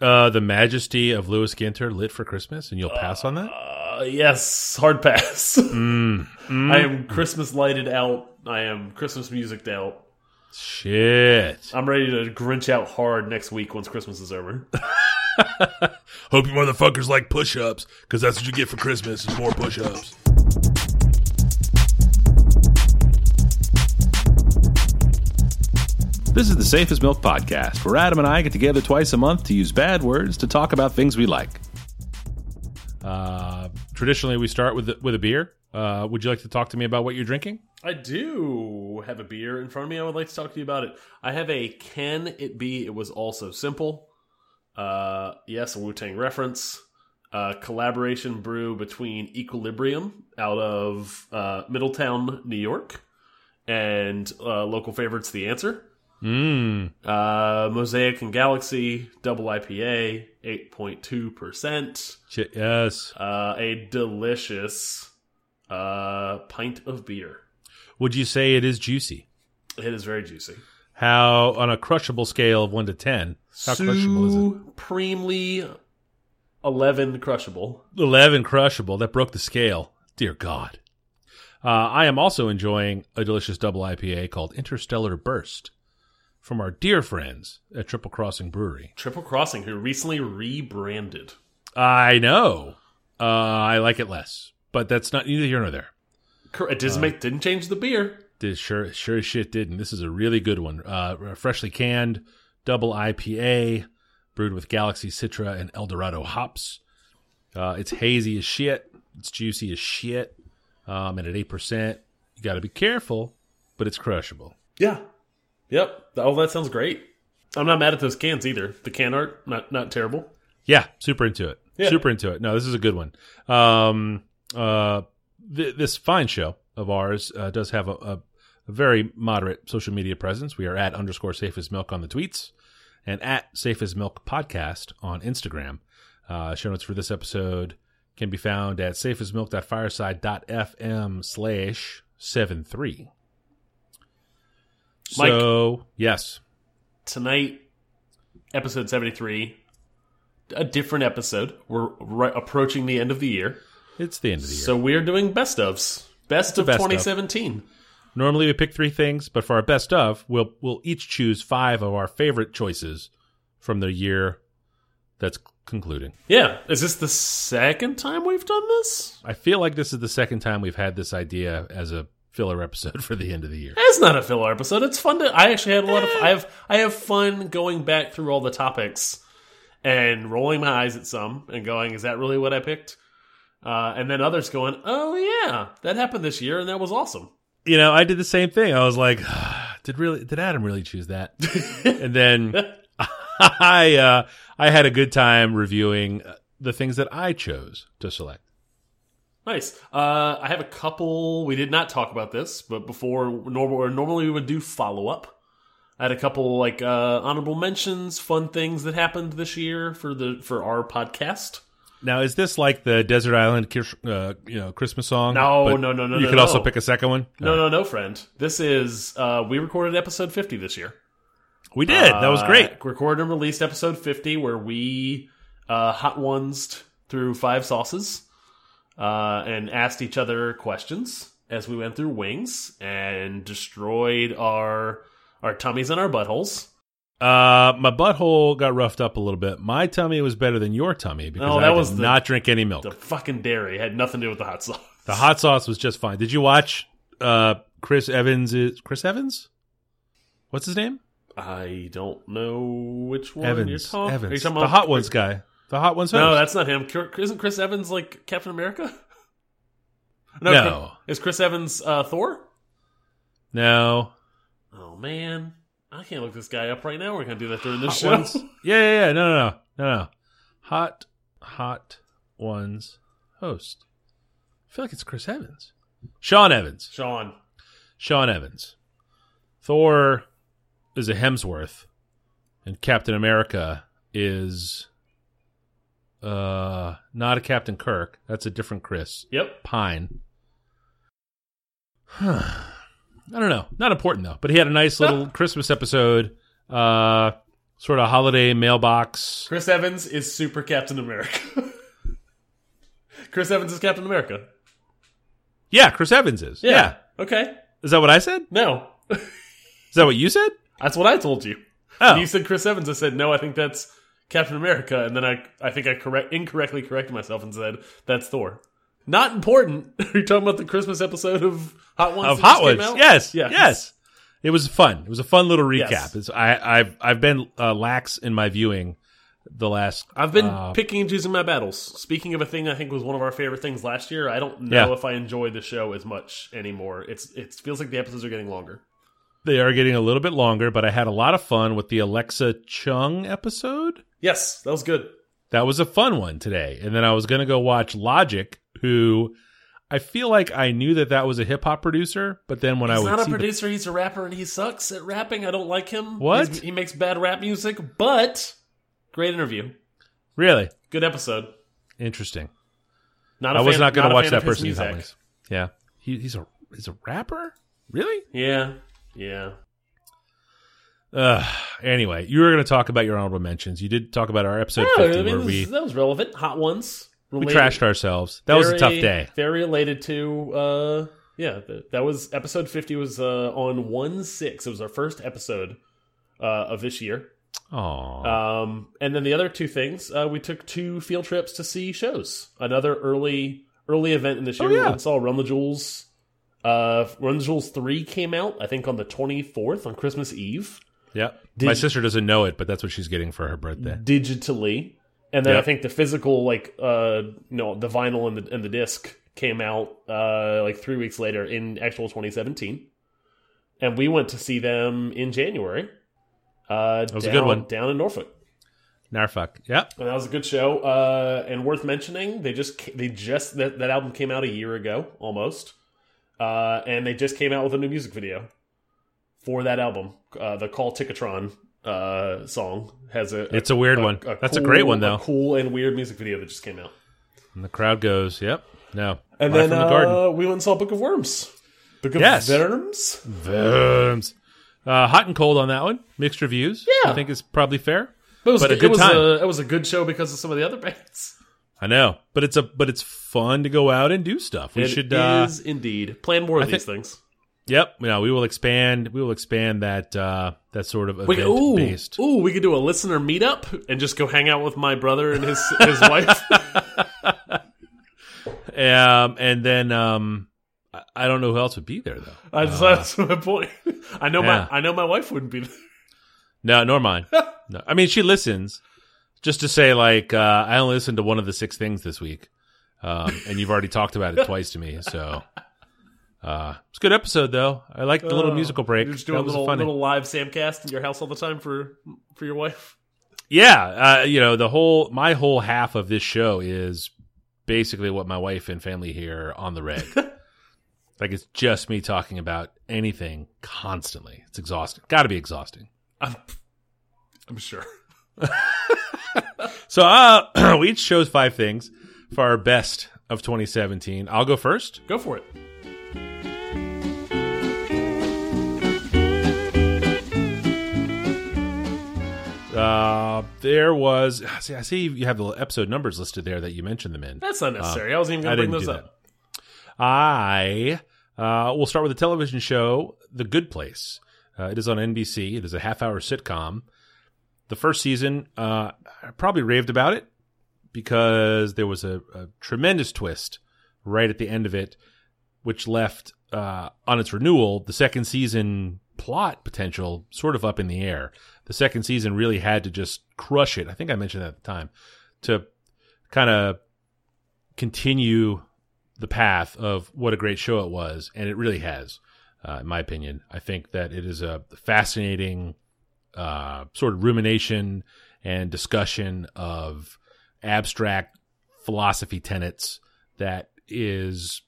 Uh, the Majesty of Lewis Ginter, lit for Christmas, and you'll pass on that. Uh, yes, hard pass. Mm. Mm. I am Christmas lighted out. I am Christmas music out. Shit. I'm ready to Grinch out hard next week once Christmas is over. Hope you motherfuckers like push-ups, because that's what you get for Christmas is more push-ups. This is the Safest Milk Podcast, where Adam and I get together twice a month to use bad words to talk about things we like. Uh, traditionally, we start with with a beer. Uh, would you like to talk to me about what you're drinking? I do have a beer in front of me. I would like to talk to you about it. I have a Can It Be It Was Also Simple. Uh, yes, a Wu Tang reference. Uh, collaboration brew between Equilibrium out of uh, Middletown, New York, and uh, local favorites The Answer. Mmm. Uh, Mosaic and Galaxy double IPA, eight point two percent. Yes. Uh, a delicious uh, pint of beer. Would you say it is juicy? It is very juicy. How on a crushable scale of one to ten? How crushable is it? Supremely eleven crushable. 11 crushable. That broke the scale. Dear God. Uh, I am also enjoying a delicious double IPA called Interstellar Burst from our dear friends at Triple Crossing Brewery. Triple Crossing, who recently rebranded. I know. Uh, I like it less, but that's not neither here nor there. It doesn't make didn't change the beer. This sure, sure as shit didn't. This is a really good one. Uh, freshly canned double IPA brewed with Galaxy Citra and Eldorado hops. Uh, it's hazy as shit. It's juicy as shit. Um, and at 8%, you got to be careful, but it's crushable. Yeah. Yep. Oh, that sounds great. I'm not mad at those cans either. The can art, not not terrible. Yeah, super into it. Yeah. Super into it. No, this is a good one. Um, uh, th this fine show of ours uh, does have a, a, a very moderate social media presence. We are at underscore safest milk on the tweets and at safest milk podcast on Instagram. Uh, show notes for this episode can be found at safestmilk.fireside.fm slash seven three. Mike. So, yes. Tonight, episode 73, a different episode. We're right approaching the end of the year. It's the end of the year. So we're doing best ofs. Best of best of. 2017. Normally we pick three things, but for our best of, we'll we'll each choose five of our favorite choices from the year that's concluding. Yeah. Is this the second time we've done this? I feel like this is the second time we've had this idea as a filler episode for the end of the year. It's not a filler episode. It's fun to. I actually had a lot of. I have. I have fun going back through all the topics and rolling my eyes at some and going, "Is that really what I picked?" Uh, and then others going, "Oh yeah, that happened this year, and that was awesome." You know, I did the same thing. I was like, did really did Adam really choose that? and then I uh I had a good time reviewing the things that I chose to select. Nice. Uh, I have a couple. We did not talk about this, but before normal, or normally we would do follow up. I had a couple like uh, honorable mentions, fun things that happened this year for the for our podcast. Now, is this like the Desert Island, uh, you know, Christmas song? No, But no, no, no, You no, could also pick a second one. No, no, no, friend. This is uh, we recorded episode fifty this year. we did. that was Uh, great. recorded and released episode 50 where we uh, hot ones through five sauces uh, and asked each other questions as we went through wings and destroyed our our tummies and our buttholes. Uh, my butthole got roughed up a little bit. My tummy was better than your tummy because I that did was the- not drink any milk. The fucking dairy had nothing to do with the hot sauce. The hot sauce was just fine. Did you watch uh, Chris Evans? Is Chris Evans? What's his name? I don't know which one you're Evans. talking. Are you Evans. talking The hot ones guy. The hot ones. Host. No, that's not him. Isn't Chris Evans like Captain America? No. Is Chris Evans uh, Thor? no. Oh man, I can't look this guy up right now. We're gonna do that during this Hot show. ones. Yeah, yeah, yeah. No, no, no, no, no. Hot, hot ones host. I feel like it's Chris Evans. Sean Evans. Sean. Sean Evans. Thor is a Hemsworth, and Captain America is uh not a Captain Kirk. That's a different Chris Yep. Pine. I don't know. Not important though. But he had a nice little Christmas episode. Uh, sort of holiday mailbox. Chris Evans is Super Captain America. Chris Evans is Captain America. Yeah, Chris Evans is. Yeah. Okay. Is that what I said? No. Is that what you said? That's what I told you. Oh. You said Chris Evans. I said no. I think that's Captain America, and then I I think I correct incorrectly corrected myself and said that's Thor. Not important. Are you talking about the Christmas episode of Hot Ones? of Hot Ones. Yes, Yes. yes, It was fun. It was a fun little recap. Yes. I, I've I've been uh, lax in my viewing the last. I've been uh, picking and choosing my battles. Speaking of a thing I think was one of our favorite things last year, I don't know Yeah. if I enjoy the show as much anymore. It's it feels like the episodes are getting longer. They are getting a little bit longer, but I had a lot of fun with the Alexa Chung episode. Yes, that was good. That was a fun one today. And then I was going to go watch Logic, who I feel like I knew that that was a hip hop producer, but then when I was He's not a see the- producer. He's a rapper, and he sucks at rapping. I don't like him. What? He's- he makes bad rap music, but great interview. really Good episode. interesting. Not a I was fan- not going to watch that person's music. Yeah, he, he's a he's a rapper. Really? Yeah, yeah. Uh, anyway, you were going to talk about your honorable mentions. You did talk about our episode No, 50 I mean, where we, that was relevant. Hot ones. we trashed ourselves. That was a tough day. Very related to. uh Yeah, th that was episode fifty. Was uh on one six. It was our first episode uh of this year. Oh, Um, and then the other two things, uh, we took two field trips to see shows. Another early early event in this year. Oh, yeah. We saw Run the Jewels. Uh, Run the Jewels three came out, I think, on the twenty fourth on Christmas Eve, yeah. did- My sister doesn't know it, but that's what she's getting for her birthday. digitally. And then I think the physical, like, uh, no, the vinyl and the and the disc came out uh like three weeks later in actual twenty seventeen, and we went to see them in January. Uh, that was a good one. down in Norfolk. Narfuck. Yep. And that was a good show. Uh, and worth mentioning, they just they just that, that album came out a year ago almost, uh, and they just came out with a new music video for that album. Uh, the Call Ticketron uh, song has a It's a weird one. That's a great one, though. cool and weird music video that just came out. And the crowd goes, yep. No. And Live then the garden. uh, we went and saw Book of Worms. Book of Yes. Worms. Worms. Uh, hot and cold on that one. Mixed reviews. Yeah. I think it's probably fair. But it was, But a it good was time. A, it was a good show because of some of the other bands. I know, but it's a but it's fun to go out and do stuff. We It should. Uh, is indeed plan more of I these things. Yep. You know, we will expand. We will expand that uh, that sort of event ooh, based. ooh, we could do a listener meetup and just go hang out with my brother and his his wife. Um, and then um, I- don't know who else would be there though. That's, that's my point. I know Uh, Yeah. my I know my wife wouldn't be there. No, nor mine. no, I mean she listens. Just to say, like, uh, I only listened to one of the six things this week, um, and you've already talked about it twice to me. So uh, it's a good episode, though. I like the little Oh, musical break. You're just That doing a little, little live Samcast in your house all the time for for your wife. Yeah, uh, you know the whole my whole half of this show is basically what my wife and family hear on the reg. like it's just me talking about anything constantly. It's exhausting. Got to be exhausting. I'm I'm sure. So uh, we each chose five things for our best of 2017. I'll go first. Go for it. Uh, there was. See, I see you have the episode numbers listed there that you mentioned them in. That's not necessary. I wasn't even Uh, going to bring those up. I uh, will start with the television show The Good Place. Uh, it is on NBC. It is a half-hour sitcom. The first season, uh, I probably raved about it because there was a, a tremendous twist right at the end of it, which left uh, on its renewal the second season plot potential sort of up in the air. The second season really had to just crush it. I think I mentioned that at the time to kind of continue the path of what a great show it was, and it really has, uh, in my opinion. I think that it is a fascinating uh, sort of rumination and discussion of abstract philosophy tenets that is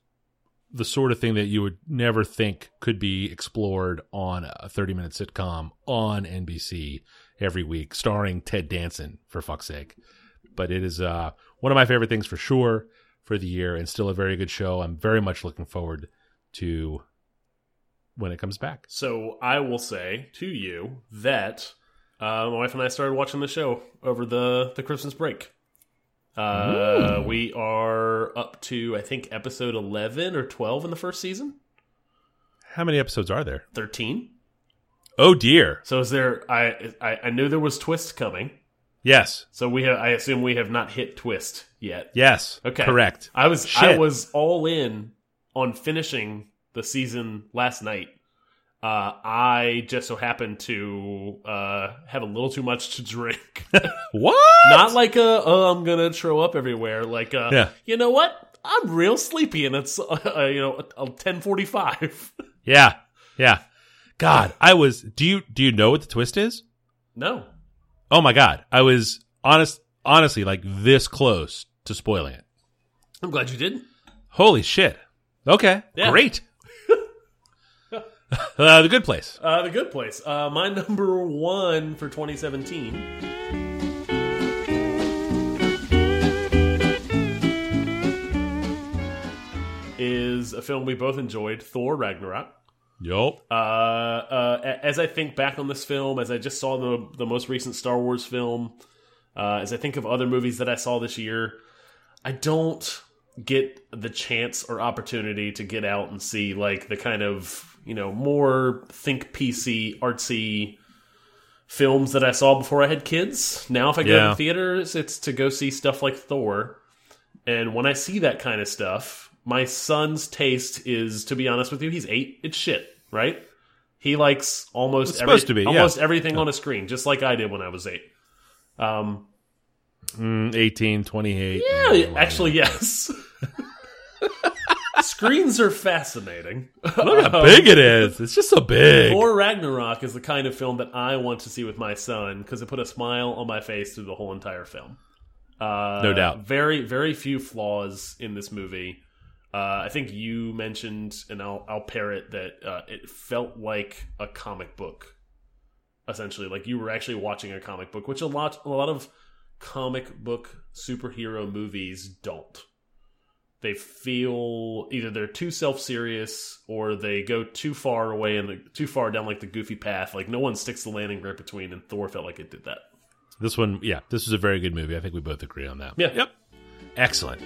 the sort of thing that you would never think could be explored on a 30 minute sitcom on NBC every week, starring Ted Danson, for fuck's sake. But it is uh, one of my favorite things for sure for the year and still a very good show. I'm very much looking forward to when it comes back. So I will say to you that Uh, my wife and I started watching the show over the the Christmas break. Uh, we are up to I think episode eleven or twelve in the first season. How many episodes are there? Thirteen. Oh dear. So is there? I I, I knew there was twist coming. Yes. So we have. I assume we have not hit twist yet. Yes. Okay. Correct. I was I was all in on finishing the season last night. Uh, I just so happened to uh, have a little too much to drink. What? Not like a oh I'm gonna throw up everywhere. Like uh, Yeah. you know what? I'm real sleepy and it's uh, you know ten forty five. Yeah. Yeah. God, I was. Do you do you know what the twist is? No, Oh my God, I was honest, honestly, like this close to spoiling it. I'm glad you didn't. Holy shit. Okay. Yeah. Great. uh, the good place. Uh, the Good Place. Uh, my number one for 2017 is a film we both enjoyed, Thor Ragnarok. Yup. Uh, uh, as I think back on this film, as I just saw the the most recent Star Wars film, uh, as I think of other movies that I saw this year, I don't get the chance or opportunity to get out and see like the kind of you know more think PC artsy films that I saw before I had kids. Now, if I go to Yeah. the theaters, it's to go see stuff like Thor. And when I see that kind of stuff, my son's taste is, to be honest with you, he's eight. It's shit, right? He likes almost It's to be, yeah. almost everything on a screen, just like I did when I was eight. Um, Mm, 18, 28. yeah, actually, yes. Screens are fascinating. Look how big it is. It's just so big. Thor Ragnarok is the kind of film that I want to see with my son because it put a smile on my face through the whole entire film. Uh, No doubt. Very, very few flaws in this movie. Uh, I think you mentioned, and I'll, I'll parrot that uh, it felt like a comic book, essentially. Like you were actually watching a comic book, which a lot, a lot of comic book superhero movies don't they feel either they're too self-serious or they go too far away and too far down like the goofy path like no one sticks the landing right between and thor felt like it did that This one, yeah, this is a very good movie. I think we both agree on that. Yeah. Yep. Excellent.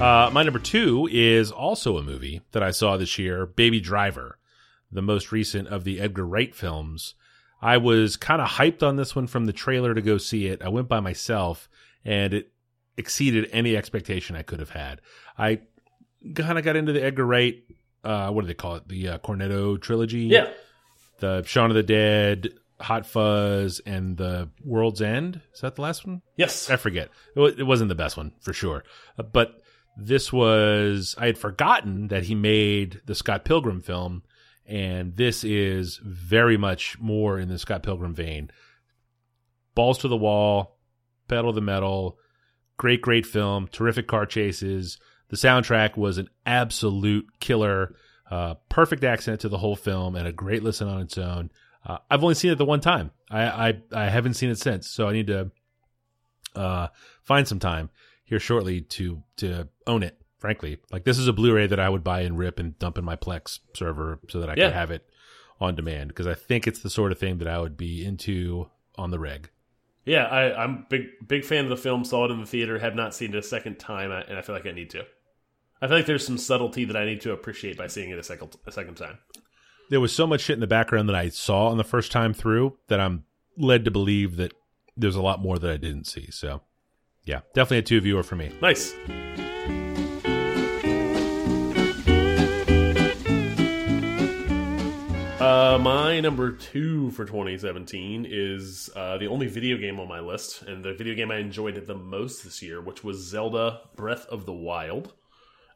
Uh, my number two is also a movie that I saw this year, Baby Driver, the most recent of the Edgar Wright films. I was kind of hyped on this one from the trailer to go see it. I went by myself and it exceeded any expectation I could have had. I kind of got into the Edgar Wright, uh, what do they call it? The uh, Cornetto trilogy yeah the Shaun of the Dead, Hot Fuzz, and the World's End. Is that the last one? yes I forget. It, it wasn't the best one for sure, Uh, but this was. I had forgotten that he made the Scott Pilgrim film, and this is very much more in the Scott Pilgrim vein. Balls to the wall, pedal to the metal. Great, great film. Terrific car chases. The soundtrack was an absolute killer. Uh, perfect accent to the whole film and a great listen on its own. Uh, I've only seen it the one time. I, I I haven't seen it since, so I need to uh, find some time here shortly to to own it. Frankly, like this is a Blu-ray that I would buy and rip and dump in my Plex server so that I Yeah. can have it on demand because I think it's the sort of thing that I would be into on the reg. yeah I, i'm big big fan of the film saw it in the theater have not seen it a second time and i feel like i need to i feel like there's some subtlety that i need to appreciate by seeing it a second a second time There was so much shit in the background that I saw on the first time through that I'm led to believe that there's a lot more that I didn't see. So, yeah, definitely a two viewer for me. nice Uh, my number two for 2017 is uh, the only video game on my list, and the video game I enjoyed the most this year, which was Zelda Breath of the Wild.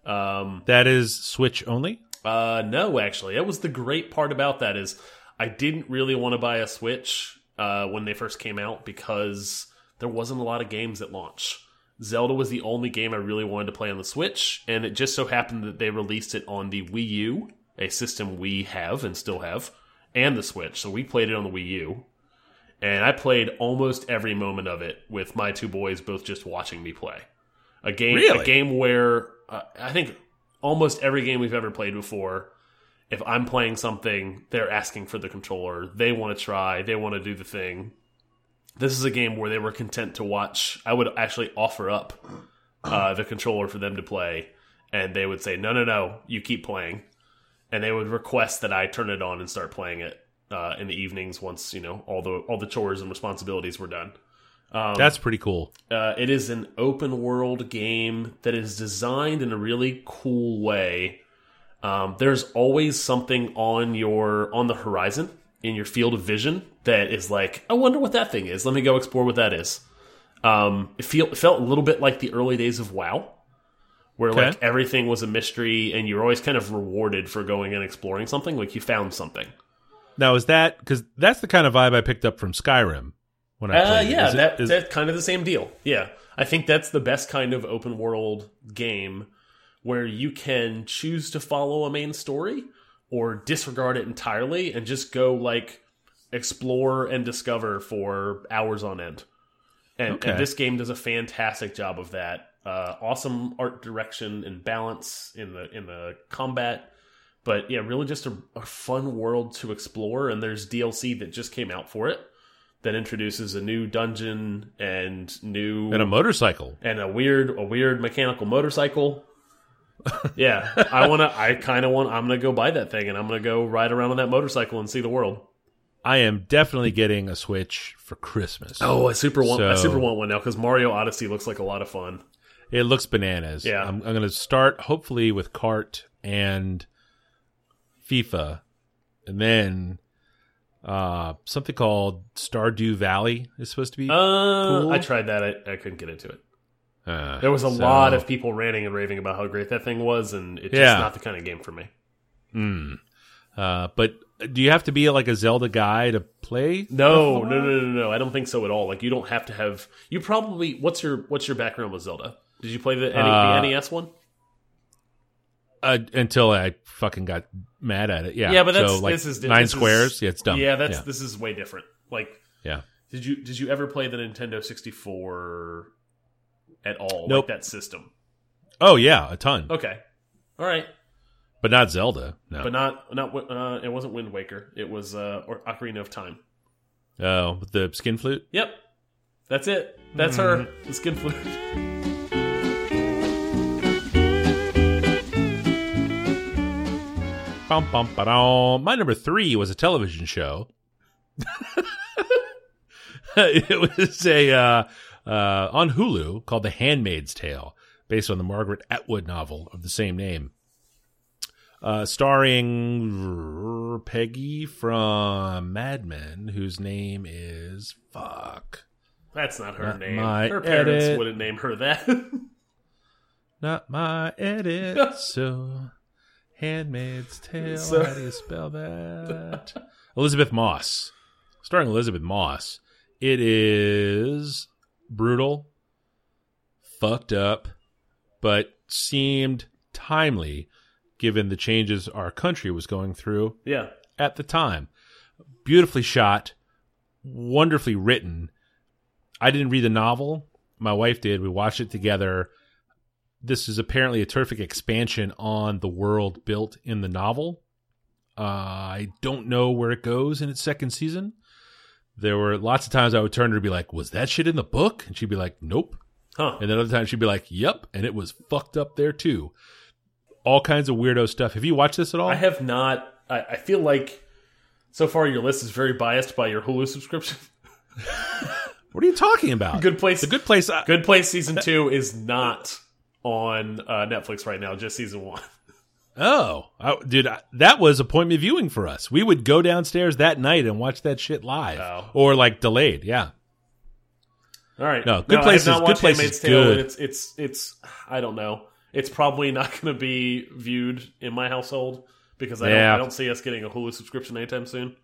Um, That is Switch only. uh, no, actually, that was the great part about that is I didn't really want to buy a Switch uh, when they first came out because there wasn't a lot of games at launch. Zelda was the only game I really wanted to play on the Switch, and it just so happened that they released it on the Wii U, a system we have and still have, and the Switch. So we played it on the Wii U, and I played almost every moment of it with my two boys both just watching me play. A game, a game where uh, I think almost every game we've ever played before, if I'm playing something, they're asking for the controller. They want to try. They want to do the thing. This is a game where they were content to watch. I would actually offer up uh, the controller for them to play, and they would say, "No, no, no, you keep playing," and they would request that I turn it on and start playing it uh, in the evenings once you know all the all the chores and responsibilities were done. Um, That's pretty cool. uh, it is an open world game that is designed in a really cool way. Um, there's always something on your on the horizon in your field of vision that is like, I wonder what that thing is. Let me go explore what that is. Um, it feel it felt a little bit like the early days of WoW, where Okay. like everything was a mystery and you're always kind of rewarded for going and exploring something. Like you found something. Now is that because that's the kind of vibe I picked up from Skyrim when I Uh, yeah, it- that, is- that's kind of the same deal. Yeah, I think that's the best kind of open world game where you can choose to follow a main story or disregard it entirely and just go like explore and discover for hours on end. And, Okay. and this game does a fantastic job of that. Uh, awesome art direction and balance in the in the combat but yeah, really just a, a fun world to explore. And there's DLC that just came out for it that introduces a new dungeon and new and a motorcycle. and a weird a weird mechanical motorcycle. yeah, I want to. I kind of want. I'm gonna go buy that thing and I'm gonna go ride around on that motorcycle and see the world. I am definitely getting a Switch for Christmas. Oh, I super want. I super want one now because Mario Odyssey looks like a lot of fun. It looks bananas. Yeah. I'm, I'm going to start hopefully with Kart and FIFA, and then uh, something called Stardew Valley is supposed to be. Uh, Cool. I tried that. I, I couldn't get into it. Uh, There was a so- lot of people ranting and raving about how great that thing was, and it's Yeah. just not the kind of game for me. Mm. Uh, but do you have to be like a Zelda guy to play? No, no, no, no, no. I don't think so at all. Like you don't have to have. You probably. What's your What's your background with Zelda? Did you play the, NE Uh, the NES one? Uh, until I fucking got mad at it. Yeah. Yeah, but that's so, like this is nine this is- squares. yeah, it's dumb. Yeah, that's yeah. this is way different. Like, yeah. did you did you ever play the Nintendo sixty four at all? Nope. Like that system. Oh yeah, a ton, Okay, all right, but not Zelda. No. but not not. Uh, it wasn't Wind Waker. It was uh, or Ocarina of Time. Oh, with the skin flute. Yep, that's it. That's her. Mm-hmm. The skin flute. Bum, bum, ba-dum. My number three was a television show. it was a uh, uh, on Hulu called The Handmaid's Tale, based on the Margaret Atwood novel of the same name, uh, starring Peggy from Mad Men, whose name is fuck, That's not her Not name. Her parents edit. wouldn't name her that. not my edit. so, Handmaid's Tale. So- how do you spell that? Elisabeth Moss, starring Elisabeth Moss. It is brutal, fucked up, but seemed timely given the changes our country was going through yeah. at the time. Beautifully shot, wonderfully written. I didn't read the novel. My wife did. We watched it together. This is apparently a terrific expansion on the world built in the novel. Uh, I don't know where it goes in its second season. There were lots of times I would turn to her and be like, Was that shit in the book? And she'd be like, Nope. Huh. And then other times she'd be like, Yep. And it was fucked up there too. All kinds of weirdo stuff. Have you watched this at all? I have not. I, I feel like so far your list is very biased by your Hulu subscription. What are you talking about? Good Place. The good place. I, Good Place season two is not on uh, Netflix right now. Just season one. Oh, I, dude, I, that was appointment viewing for us. We would go downstairs that night and watch that shit live, Oh. or like delayed. Yeah, All right. No, Good I Place have not is- Good is good. It's it's it's. I don't know. It's probably not going to be viewed in my household because I don't. I don't see us getting a Hulu subscription anytime soon.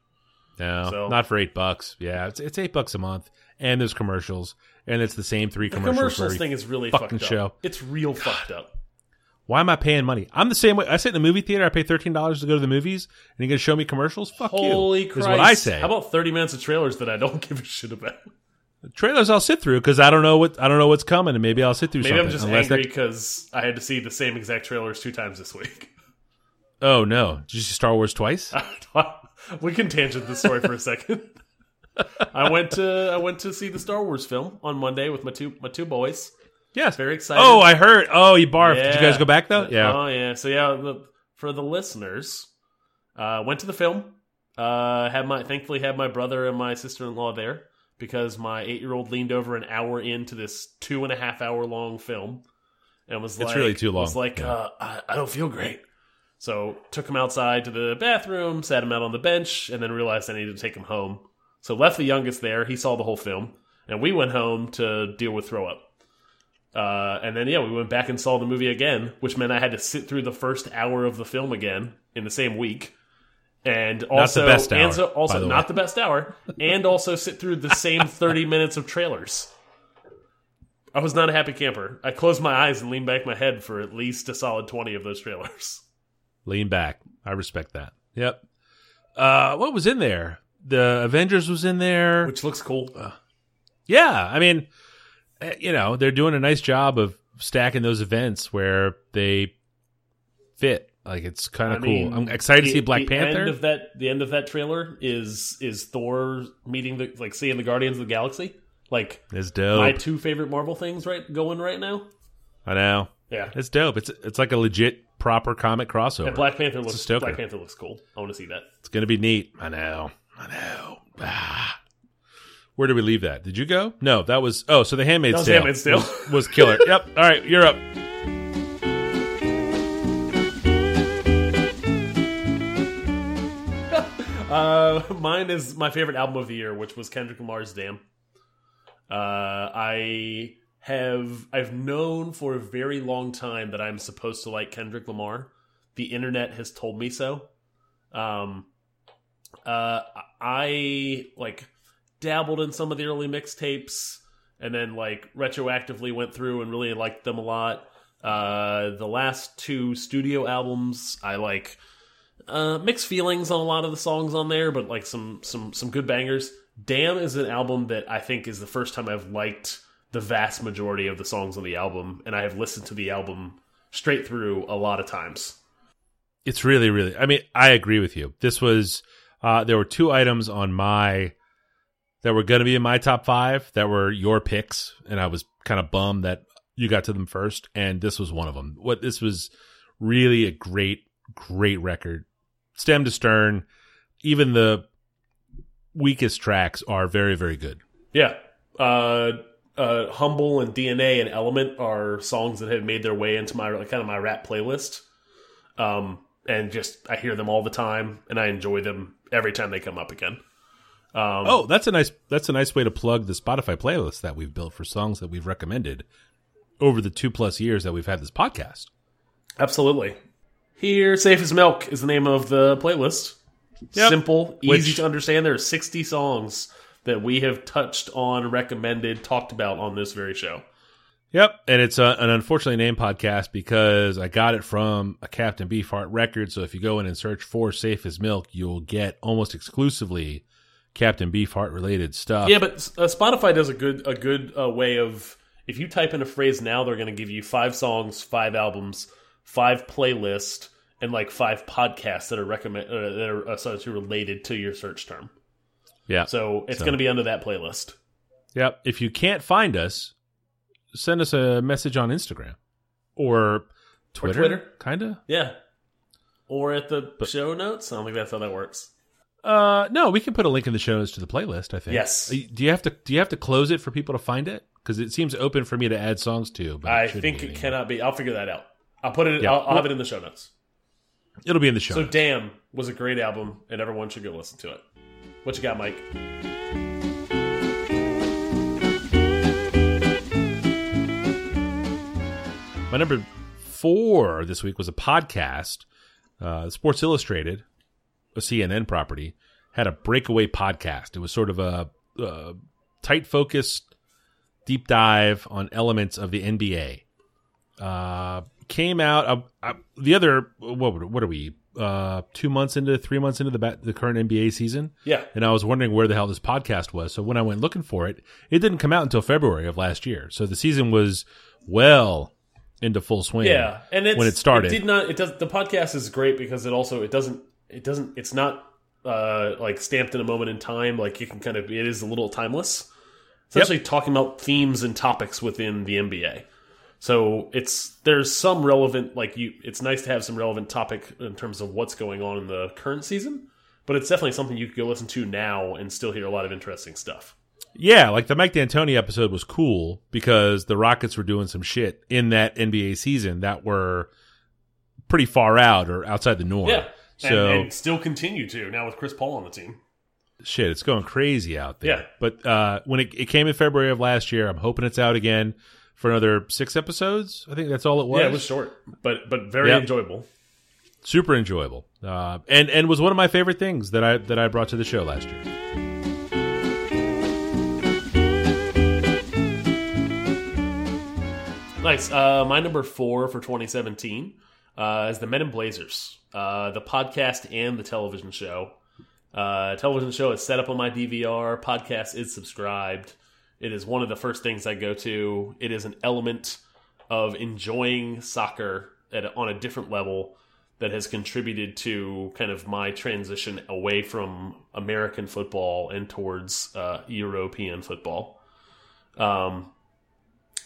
no, So- not for eight bucks. Yeah, it's it's eight bucks a month, and there's commercials, and it's the same three The commercials. commercials thing is really fucking fucked up. show. It's real fucked up. Why am I paying money? I'm the same way. I sit in the movie theater. I pay thirteen dollars to go to the movies, and you're gonna show me commercials? Fuck Holy you! Christ! Is what I say. How about thirty minutes of trailers that I don't give a shit about? Trailers I'll sit through because I don't know what I don't know what's coming, and maybe I'll sit through Maybe something. I'm just angry because I had to see the same exact trailers two times this week. oh no, did you see Star Wars twice? we can tangent this story for a second. I went to I went to see the Star Wars film on Monday with my two my two boys. yes. Very excited. Oh, I heard. Oh, you barfed. Did you guys go back though? Yeah. Oh yeah. So yeah, the, for the listeners, uh, went to the film. Uh, had my thankfully had my brother and my sister in law there because my eight year old leaned over an hour into this two and a half hour long film and was It's like, really too long. Was like, Yeah. uh, I, I don't feel great. So took him outside to the bathroom, sat him out on the bench, and then realized I needed to take him home. So left the youngest there. He saw the whole film, and we went home to deal with throw up. Uh, and then yeah, we went back and saw the movie again, which meant I had to sit through the first hour of the film again in the same week, and also best hour, so, also the not way. the best hour, and also sit through the same thirty minutes of trailers. I was not a happy camper. I closed my eyes and leaned back my head for at least a solid twenty of those trailers. Lean back. I respect that. Yep. Uh, what was in there? The Avengers was in there. which looks cool. Yeah, I mean, eh, you know, they're doing a nice job of stacking those events where they fit. Like it's kind of cool. mean, I'm excited to see Black the Panther. End of that, the end of that trailer is is Thor meeting the like seeing the Guardians of the Galaxy. Like it's dope. my two favorite Marvel things right going right now. I know. Yeah, It's dope. It's it's like a legit proper comic crossover. and Black Panther looks. Black Panther looks cool. I want to see that. It's gonna be neat. I know. I know. Ah. Where did we leave that? Did you go? No, that was. Oh, so the Handmaid's That was Tale Handmaid's Tale. was, was killer. yep. All right, you're up. Uh, mine is my favorite album of the year, which was Kendrick Lamar's "Damn." Uh, I have I've known for a very long time that I'm supposed to like Kendrick Lamar. The internet has told me so. Um, uh, I like dabbled in some of the early mixtapes, and then like retroactively went through and really liked them a lot. Uh, the last two studio albums, I like uh, mixed feelings on a lot of the songs on there, but like some some some good bangers. Damn is an album that I think is the first time I've liked the vast majority of the songs on the album, and I have listened to the album straight through a lot of times. It's really, really. I mean, I agree with you. This was. Uh, there were two items on my that were going to be in my top five that were your picks, and I was kind of bummed that you got to them first, and this was one of them. What this was really a great, great record, stem to stern. Even the weakest tracks are very, very good. Yeah, uh, uh, humble and DNA and Element are songs that have made their way into my like, kind of my rap playlist. Um, and just I hear them all the time, and I enjoy them every time they come up again. Um, Oh, that's a nice that's a nice way to plug the Spotify playlist that we've built for songs that we've recommended over the two plus years that we've had this podcast. Absolutely. Here, Safe as Milk is the name of the playlist. Yep. Simple, easy Which- to understand. There are 60 songs that we have touched on, recommended, talked about on this very show. Yep, and it's a, an unfortunately named podcast because I got it from a Captain Beefheart record. So if you go in and search for "Safe as Milk," you'll get almost exclusively Captain Beefheart related stuff. Yeah, but uh, Spotify does a good a good uh, way of if you type in a phrase now, they're going to give you five songs, five albums, five playlists, and like five podcasts that are recommend uh, that are essentially related to your search term. yeah. So it's So- going to be under that playlist. Yep. If you can't find us, send us a message on Instagram or Twitter. Twitter. kind of. Yeah. Or at the show notes. I don't think that's how that works. Uh, no, we can put a link in the show notes to the playlist. I think. Yes. Uh, Do you have to? Do you have to close it for people to find it? Because it seems open for me to add songs to. But I think it cannot be. I'll figure that out. I'll put it. Yeah. I'll, I'll have it in the show notes. It'll be in the show. So, notes. "Damn" was a great album, and everyone should go listen to it. What you got, Mike? My number four this week was a podcast. Uh, Sports Illustrated, a CNN property, had a breakaway podcast. It was sort of a, uh tight focused deep dive on elements of the NBA. Uh, came out uh, uh, the other what what are we uh, two months into, three months into the the current NBA season, Yeah. and I was wondering where the hell this podcast was. So when I went looking for it, it didn't come out until February of last year. So the season was well into full swing. Yeah, and it's, when it started. it did not. It does. The podcast is great because it also it doesn't. It doesn't. It's not uh like stamped in a moment in time. Like you can kind of. It is a little timeless. Essentially talking about themes and topics within the NBA. So it's there's some relevant like you. It's nice to have some relevant topic in terms of what's going on in the current season. But it's definitely something you could go listen to now and still hear a lot of interesting stuff. Yeah, like the Mike D'Antoni episode was cool because the Rockets were doing some shit in that NBA season that were pretty far out or outside the norm. Yeah. So and, and still continue to now with Chris Paul on the team. shit, it's going crazy out there. Yeah. But uh, when it, it came in February of last year, I'm hoping it's out again for another six episodes. I think that's all it was. Yeah, it was short, but but very Yep. enjoyable. super enjoyable, uh, and and was one of my favorite things that I that I brought to the show last year. Nice. Uh, my number four for 2017 uh, is the Men in Blazers, uh, the podcast and the television show. Uh, television show is set up on my DVR. Podcast is subscribed. It is one of the first things I go to. It is an element of enjoying soccer at on a different level that has contributed to kind of my transition away from American football and towards uh, European football. Um,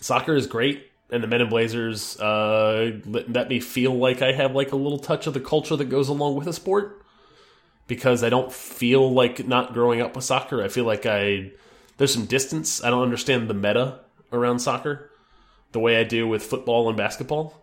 soccer is great and the men in blazers uh, let, me feel like i have like a little touch of the culture that goes along with a sport because i don't feel like not growing up with soccer i feel like i there's some distance i don't understand the meta around soccer the way i do with football and basketball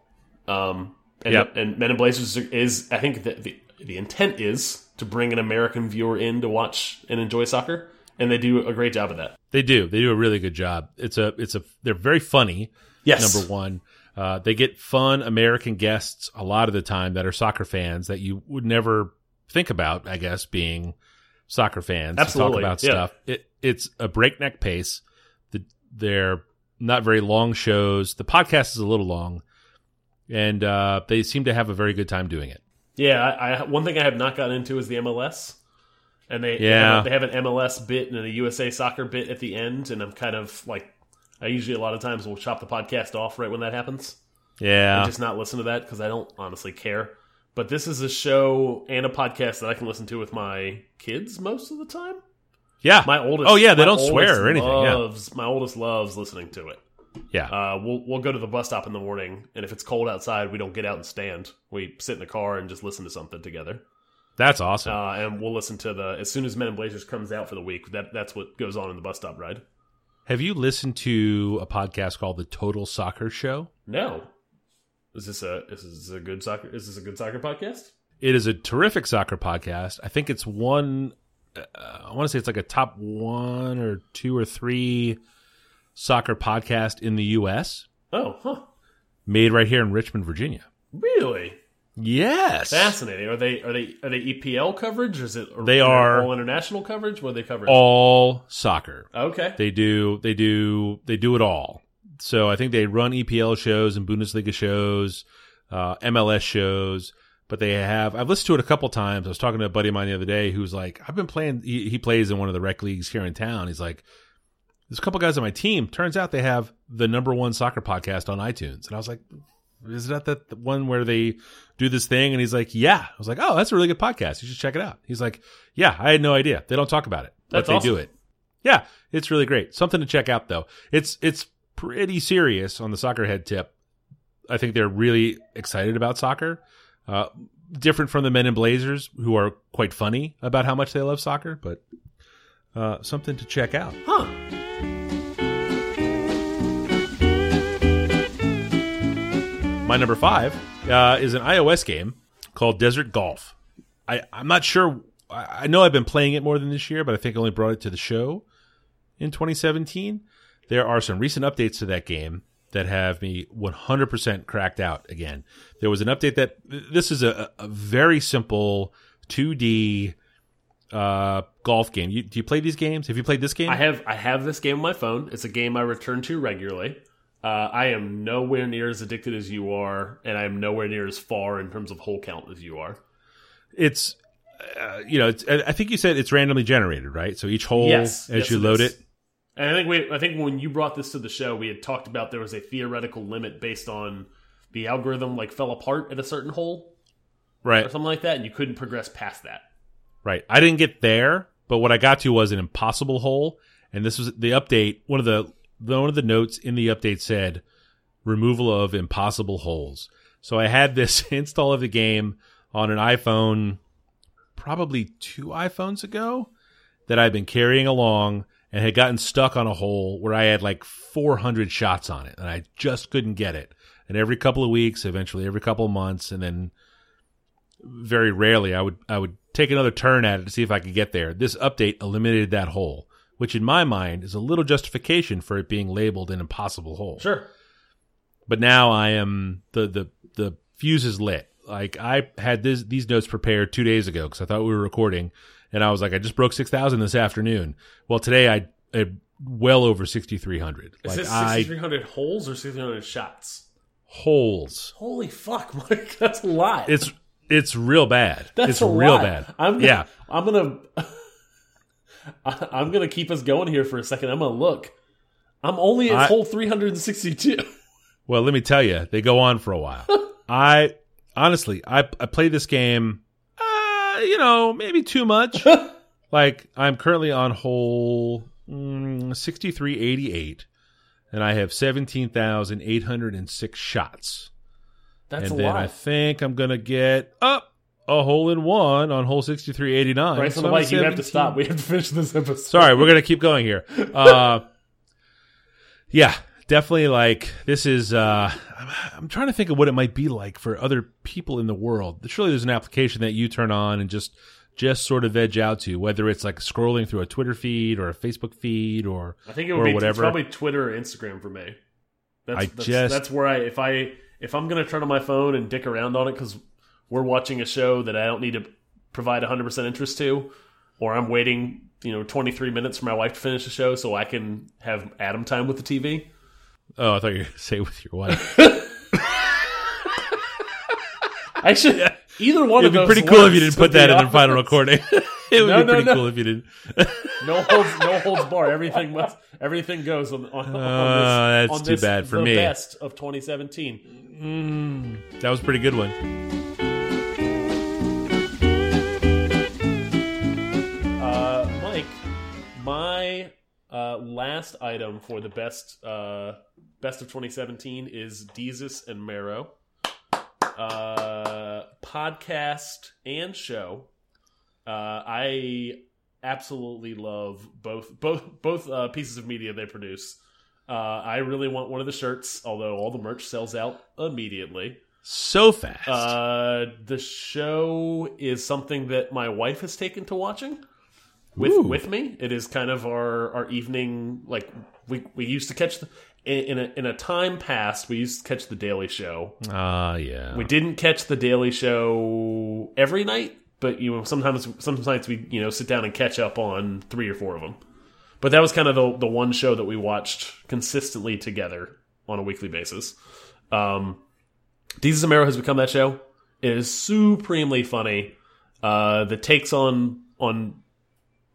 um, and, Yep. and men in blazers is i think that the, the intent is to bring an american viewer in to watch and enjoy soccer and they do a great job of that They do. They do a really good job. It's a it's a they're very funny. Yes number one. Uh, they get fun American guests a lot of the time that are soccer fans that you would never think about, I guess, being soccer fans Absolutely, talk about yeah. stuff. It, it's a breakneck pace. The, they're not very long shows. The podcast is a little long, and uh, they seem to have a very good time doing it. Yeah, I, I one thing I have not gotten into is the MLS, and they Yeah. they have, they have an MLS bit and a USA Soccer bit at the end, and I'm kind of like I usually a lot of times will chop the podcast off right when that happens, Yeah, and just not listen to that because I don't honestly care. But this is a show and a podcast that I can listen to with my kids most of the time. yeah, My oldest, Oh, yeah, they don't swear or anything, yeah. Loves, My oldest loves listening to it. yeah. Uh, we'll we'll go to the bus stop in the morning, and if it's cold outside, we don't get out and stand. We sit in the car and just listen to something together. That's awesome. uh, and we'll listen to the as soon as Men in Blazers comes out for the week. That that's what goes on in the bus stop ride. Have you listened to a podcast called the Total Soccer Show? No, is this a is this a good soccer? Is this a good soccer podcast? It is a terrific soccer podcast. I think it's one. Uh, I want to say it's like a top one or two or three soccer podcast in the U.S. Oh, huh. Made right here in Richmond, Virginia. Really Yes, fascinating. Are they are they are they EPL coverage? Or is it They are- all international coverage? What are they cover? all soccer. okay, They do. They do. They do it all. So I think they run EPL shows and Bundesliga shows, uh, MLS shows. But they have. I've listened to it a couple times. I was talking to a buddy of mine the other day who's like, I've been playing. He, he plays in one of the rec leagues here in town. He's like, there's a couple guys on my team. Turns out they have the number one soccer podcast on iTunes. And I was like, is that that one where they do this thing? And he's like, yeah. I was like, oh, that's a really good podcast. You should check it out. He's like, yeah, I had no idea. They don't talk about it, but they awesome. do it. Yeah, it's really great. Something to check out though. It's it's pretty serious on the soccer head tip. I think they're really excited about soccer. Uh, different from the Men in Blazers, who are quite funny about how much they love soccer, but uh, something to check out. huh? My number five uh, is an iOS game called Desert Golf. I, I'm not sure. I I know I've been playing it more than this year, but I think I only brought it to the show in 2017. There are some recent updates to that game that have me 100% cracked out again. There was an update that this is a, a very simple 2D uh, golf game. You, do you play these games? Have you played this game? I have I have this game on my phone. It's a game I return to regularly. Uh, I am nowhere near as addicted as you are, and I am nowhere near as far in terms of hole count as you are. it's uh, you know, it's, I I think you said it's randomly generated, right? So each hole Yes, as yes, you it load is. it. And I think we, I think when you brought this to the show, we had talked about there was a theoretical limit based on the algorithm like fell apart at a certain hole Right. or something like that, and you couldn't progress past that. Right. I didn't get there, but what I got to was an impossible hole, and this was the update. One of the one of the notes in the update said removal of impossible holes. So I had this install of the game on an iPhone probably two iPhones ago that I've been carrying along and had gotten stuck on a hole where I had like 400 shots on it and I just couldn't get it. And every couple of weeks, eventually every couple of months, and then very rarely I would I would take another turn at it to see if I could get there. This update eliminated that hole, which in my mind is a little justification for it being labeled an impossible hole. Sure. But now I am the the the fuse is lit. Like I had this these notes prepared two days ago because I thought we were recording, and I was like, I just broke six thousand this afternoon. Well, today I, I well over sixty three hundred. Is Like this 6,300 holes or 6,300 shots? holes. Holy fuck, Mike! That's a lot. It's it's real bad. That's it's a real lot. bad. I'm gonna, yeah. I'm gonna. I- I'm gonna keep us going here for a second. I'm gonna look. I'm only at I- hole 362. Well, let me tell you, they go on for a while. I honestly, I I play this game, uh, you know, maybe too much. like I'm currently on hole mm, 6388 and I have 17,806 shots. That's and a then lot. I think I'm going to get up a hole in one on hole 6389. Bryce on So the mic, you have to stop. We have to finish this episode. Sorry, we're gonna keep going here. Uh, yeah, definitely. Like this is. Uh, I'm trying to think of what it might be like for other people in the world. Surely there's an application that you turn on and just just sort of edge out to, whether it's like scrolling through a Twitter feed or a Facebook feed or I think it would be whatever. Probably Twitter or Instagram for me. That's, I that's, just- that's where I if I if I'm gonna turn on my phone and dick around on it because we're watching a show that I don't need to provide 100 percent interest to, or I'm waiting you know 23 minutes for my wife to finish the show so I can have Adam time with the TV. oh, I thought you were gonna say with your wife. I should either one of those. It'd be pretty cool if you didn't put to that in the final recording. it would No, be no, pretty no. cool if you didn't. No holds, no holds bar. Everything must, everything goes on. on, on this, Uh, that's on too this, bad for the me. Best of 2017. That was a pretty good one. Uh, last item for the best uh, best of 2017 is Desus and Mero. Uh, podcast and show. Uh, I absolutely love both both both uh, pieces of media they produce. Uh, I really want one of the shirts, although all the merch sells out immediately. So fast. Uh, the show is something that my wife has taken to watching with Ooh. with me. It is kind of our our evening. Like we we used to catch the in, in a in a time past. We used to catch the Daily Show. Ah, yeah. We didn't catch the Daily Show every night, but you know sometimes some nights we you know sit down and catch up on three or four of them. But that was kind of the the one show that we watched consistently together on a weekly basis. Um, Desus and Mero has become that show. It is supremely funny. Uh, the takes on on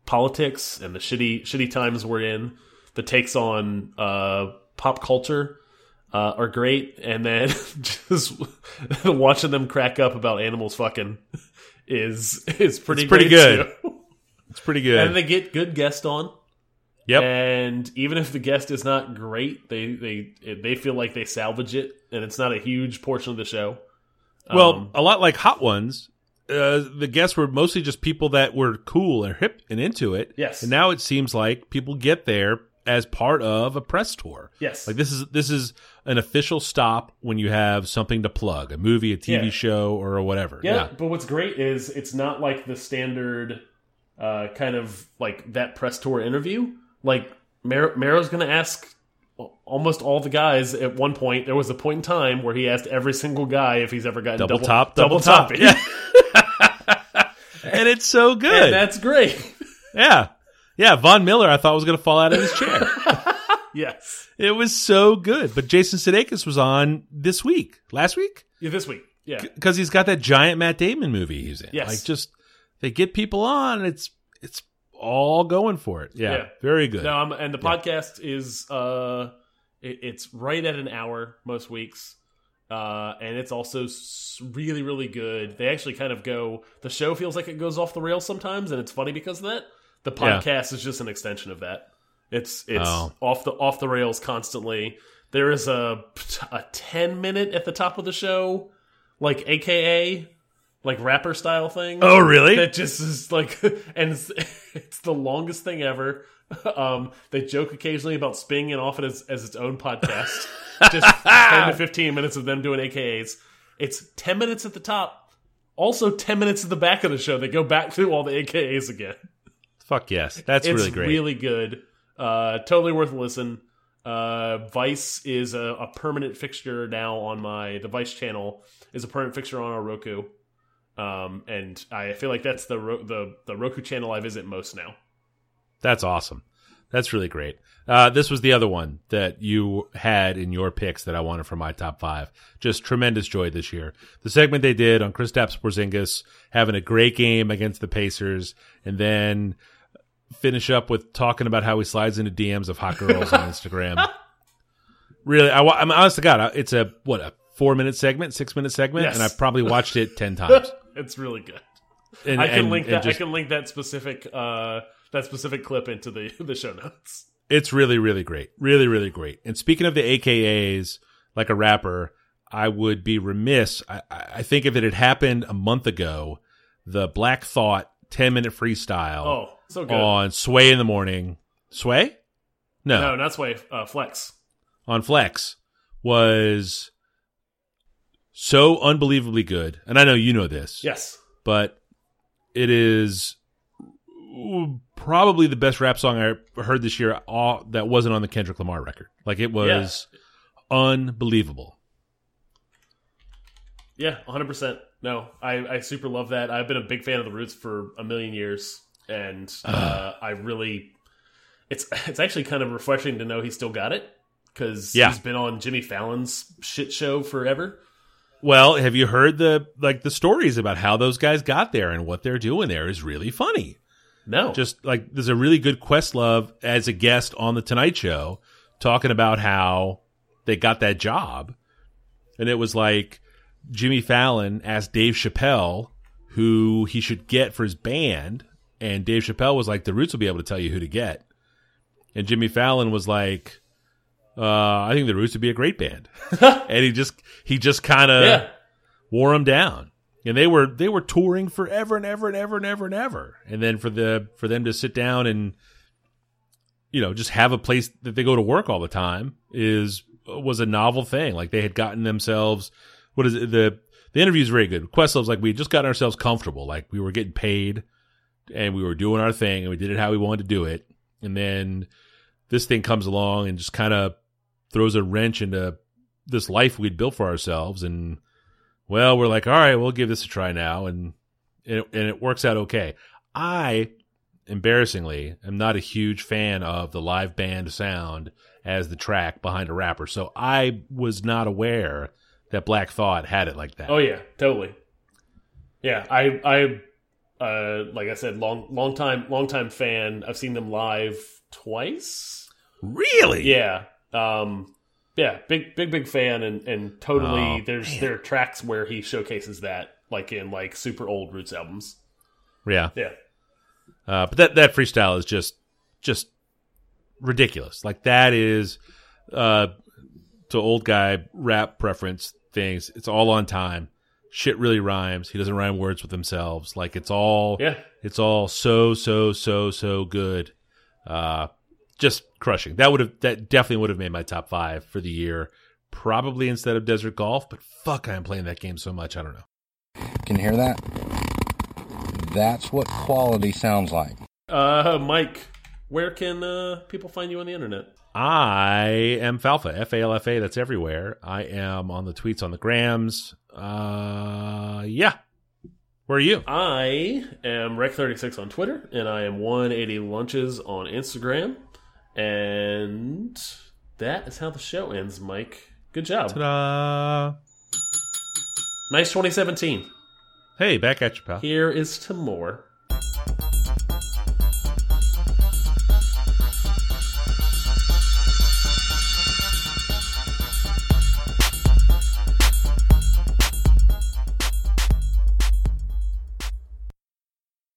politics and the shitty shitty times we're in, the takes on uh, pop culture uh, are great, and then just watching them crack up about animals fucking is is pretty It's pretty good. too. it's pretty good. and they get good guests on. yep. And even if the guest is not great, they they they feel like they salvage it, and it's not a huge portion of the show. Well, Um, a lot like Hot Ones, uh, the guests were mostly just people that were cool and hip and into it. Yes. And now it seems like people get there as part of a press tour. yes, Like this is this is an official stop when you have something to plug, a movie, a TV Yeah. show, or whatever. yeah, But what's great is it's not like the standard uh, kind of like that press tour interview. Like Mar- Mero's going to ask almost all the guys at one point. There was a point in time where he asked every single guy if he's ever gotten Double, double, top, double, top. top. Yeah. and it's so good. and that's great. yeah. Yeah. Von Miller, I thought was going to fall out of his chair. yes, it was so good. But Jason Sudeikis was on this week, last week. yeah, this week. Yeah. because he's got that giant Matt Damon movie he's in. Yes. Like just they get people on. It's it's all going for it. Yeah, Yeah. very good. No, I'm, and the Yeah. podcast is uh, it, it's right at an hour most weeks, uh, and it's also really really good. They actually kind of go. The show feels like it goes off the rails sometimes, and it's funny because of that. The Yeah. podcast is just an extension of that. It's it's Oh. off the off the rails constantly. There is a a ten minute at the top of the show, like AKA, like rapper style thing oh, really? that just is like and it's, it's the longest thing ever. Um they joke occasionally about spinning it off it as, as its own podcast. Just 10 to 15 minutes of them doing akas it's 10 minutes at the top also 10 minutes at the back of the show. They go back through all the akas again. Fuck yes, that's it's really great. really good. Uh totally worth a listen. Uh vice is a, a permanent fixture now on my the vice channel is a permanent fixture on our roku um and i feel like that's the Ro the the roku channel i visit most now That's awesome. That's really great. Uh, this was the other one that you had in your picks that I wanted for my top five. Just tremendous joy this year. The segment they did on Kristaps Porzingis having a great game against the Pacers, and then finish up with talking about how he slides into DMs of hot girls on Instagram. Really, I, I'm honest to God, it's a what a four minute segment, six minute segment, Yes. and I've probably watched it ten times. it's really good And, i can and- link that just- i can link that specific uh that specific clip into the the show notes It's really, really great. Really, really great. And speaking of the AKAs, like a rapper, I would be remiss. I, I think if it had happened a month ago, the Black Thought 10 minute freestyle oh so good on Sway in the Morning. Sway? No, no not Sway. uh flex on Flex was so unbelievably good. And I know you know this. yes but it is probably the best rap song I heard this year all, that wasn't on the Kendrick Lamar record. Like it was unbelievable. Yeah, 100%. No, I, I super love that. I've been a big fan of the Roots for a million years, and uh, I really, it's it's actually kind of refreshing to know he still got it because Yeah. he's been on Jimmy Fallon's shit show forever. Well, have you heard the like the stories about how those guys got there and what they're doing there is really funny. No, Just like there's a really good Questlove as a guest on the Tonight Show talking about how they got that job. And it was like Jimmy Fallon asked Dave Chappelle who he should get for his band. And Dave Chappelle was like, the Roots will be able to tell you who to get. And Jimmy Fallon was like, uh, I think the Roots would be a great band. and he just, he just kind of yeah, wore them down. And they were they were touring forever and ever and ever and ever and ever. And then for the for them to sit down and you know just have a place that they go to work all the time is was a novel thing. Like they had gotten themselves what is it the the interview is very good. Questlove's like we had just got ourselves comfortable. Like we were getting paid and we were doing our thing and we did it how we wanted to do it. And then this thing comes along and just kind of throws a wrench into this life we'd built for ourselves and well, we're like, all right, we'll give this a try now, and and it, and it works out okay. I, embarrassingly, am not a huge fan of the live band sound as the track behind a rapper, so I was not aware that Black Thought had it like that. oh yeah, totally. Yeah, I I uh, like I said, long long time long time fan. I've seen them live twice. really? Yeah. Um yeah, big big big fan and and totally Oh, there's man. there are tracks where he showcases that like in like super old Roots albums. yeah. Yeah. Uh, but that that freestyle is just just ridiculous. Like that is uh to old guy rap preference things. It's all on time. Shit really rhymes. He doesn't rhyme words with themselves. Like it's all Yeah. it's all so so so so good. Uh just crushing. That would have that definitely would have made my top 5 for the year. Probably instead of Desert Golf, but fuck I'm playing that game so much. I don't know. Can you hear that? That's what quality sounds like. Uh Mike, where can uh people find you on the internet? I am Falfa, F A L F A. That's everywhere. I am on the tweets, on the grams. Uh, yeah. Where are you? I am Rec36 on Twitter and I am 180 Lunches on Instagram. And that is how the show ends, Mike. Good job. Ta-da! Nice 2017. Hey, back at you, pal. Here is to more.